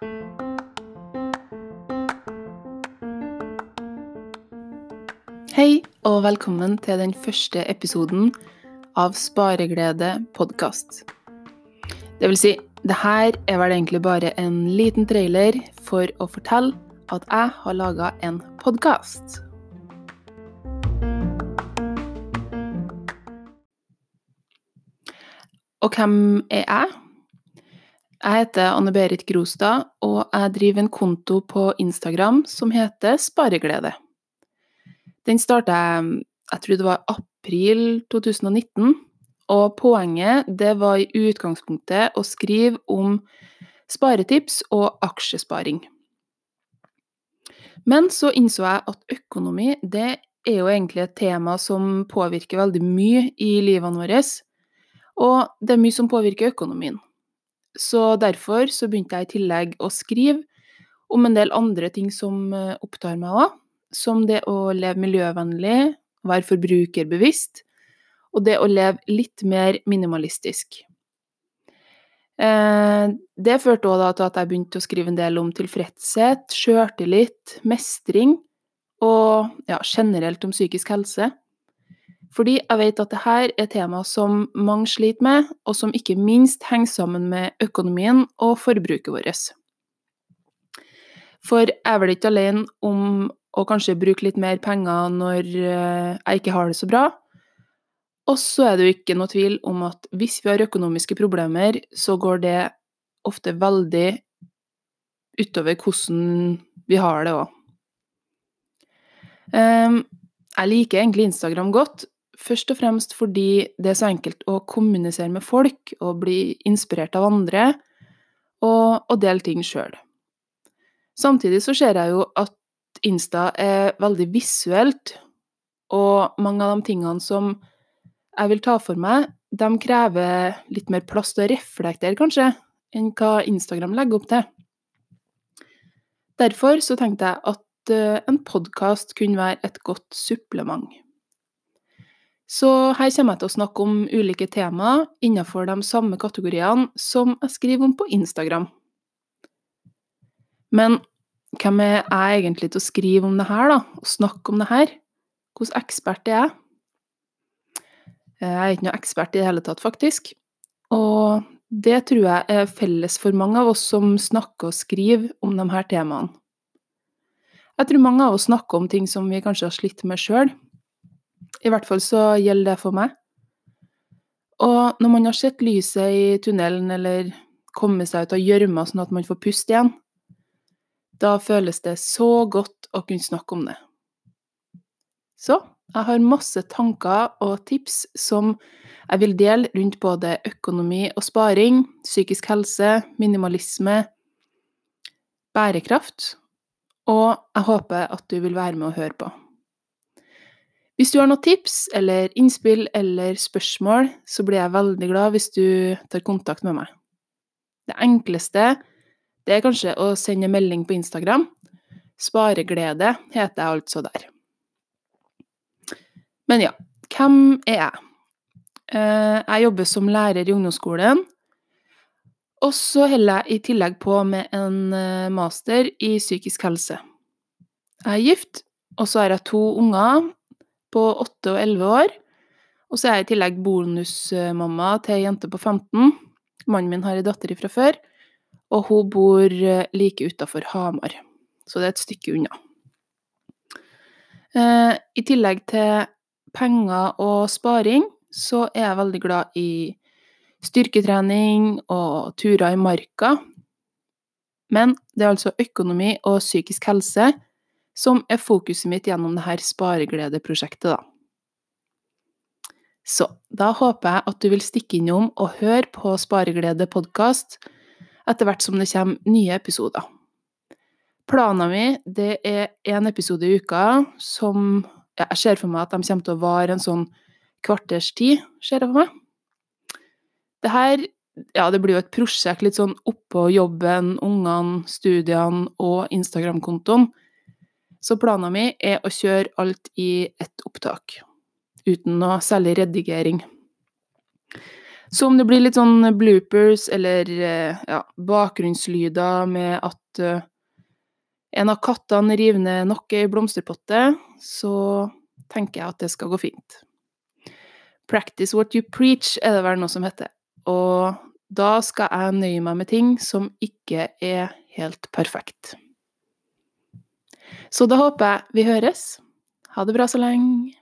Hei, og velkommen til den første episoden av Spareglede podkast. Det vil si, det her er vel egentlig bare en liten trailer for å fortelle at jeg har laga en podkast. Og hvem er jeg? Jeg heter Anne Berit Grostad, og jeg driver en konto på Instagram som heter Spareglede. Den starta jeg jeg tror det var april 2019, og poenget det var i utgangspunktet å skrive om sparetips og aksjesparing. Men så innså jeg at økonomi det er jo egentlig et tema som påvirker veldig mye i livene våre, og det er mye som påvirker økonomien. Så derfor så begynte jeg i tillegg å skrive om en del andre ting som eh, opptar meg òg, som det å leve miljøvennlig, være forbrukerbevisst, og det å leve litt mer minimalistisk. Eh, det førte òg til at jeg begynte å skrive en del om tilfredshet, sjøltillit, mestring og ja, generelt om psykisk helse. Fordi jeg vet at dette er tema som mange sliter med, og som ikke minst henger sammen med økonomien og forbruket vårt. For jeg er vel ikke alene om å kanskje bruke litt mer penger når eh, jeg ikke har det så bra. Og så er det jo ikke noe tvil om at hvis vi har økonomiske problemer, så går det ofte veldig utover hvordan vi har det òg. Ehm, jeg liker egentlig Instagram godt, først og fremst fordi det er så enkelt å kommunisere med folk og bli inspirert av andre, og, og dele ting sjøl. Samtidig så ser jeg jo at Insta er veldig visuelt, og mange av de tingene som jeg vil ta for meg, de krever litt mer plass til å reflektere, kanskje, enn hva Instagram legger opp til. Derfor så tenkte jeg at eh, en podkast kunne være et godt supplement. Så her kommer jeg til å snakke om ulike temaer innenfor de samme kategoriene som jeg skriver om på Instagram. Men hvem er jeg egentlig til å skrive om det her, da? Og snakke om det her? Hvilken ekspert er jeg? Jeg er ikke noe ekspert i det hele tatt, faktisk. Og det tror jeg er felles for mange av oss som snakker og skriver om de her temaene. Jeg tror mange av oss snakker om ting som vi kanskje har slitt med sjøl. I hvert fall så gjelder det for meg. Og når man har sett lyset i tunnelen eller kommet seg ut av gjørma sånn at man får puste igjen, da føles det så godt å kunne snakke om det. Så jeg har masse tanker og tips som jeg vil dele rundt både økonomi og sparing, psykisk helse, minimalisme, bærekraft, og jeg håper at du vil være med og høre på. Hvis du har noen tips eller innspill eller spørsmål, så blir jeg veldig glad hvis du tar kontakt med meg. Det enkleste det er kanskje å sende melding på Instagram. Spareglede heter jeg altså der. Men ja, hvem er jeg? Eh, jeg jobber som lærer i ungdomsskolen. Og så holder jeg i tillegg på med en eh, master i psykisk helse. Jeg er gift, og så har jeg to unger på 8 og elleve år. Og så er jeg i tillegg bonusmamma til ei jente på 15. Mannen min har ei datter fra før og hun bor eh, like utafor Hamar, så det er et stykke unna. Eh, I tillegg til penger og sparing, så er jeg veldig glad i styrketrening og turer i marka. Men det er altså økonomi og psykisk helse som er fokuset mitt gjennom dette sparegledeprosjektet, da. Så da håper jeg at du vil stikke innom og høre på Spareglede podkast etter hvert som det kommer nye episoder. Planen min det er én episode i uka som ja, Jeg ser for meg at de kommer til å vare en sånn kvarters tid, ser jeg for meg. Det her ja, det blir jo et prosjekt litt sånn oppå jobben, ungene, studiene og Instagram-kontoen. Så planen min er å kjøre alt i ett opptak, uten noe særlig redigering. Så om det blir litt sånn bloopers eller ja, bakgrunnslyder med at en av kattene river ned noe i blomsterpotte, så tenker jeg at det skal gå fint. Practice what you preach, er det vel noe som heter. Og da skal jeg nøye meg med ting som ikke er helt perfekt. Så da håper jeg vi høres. Ha det bra så lenge.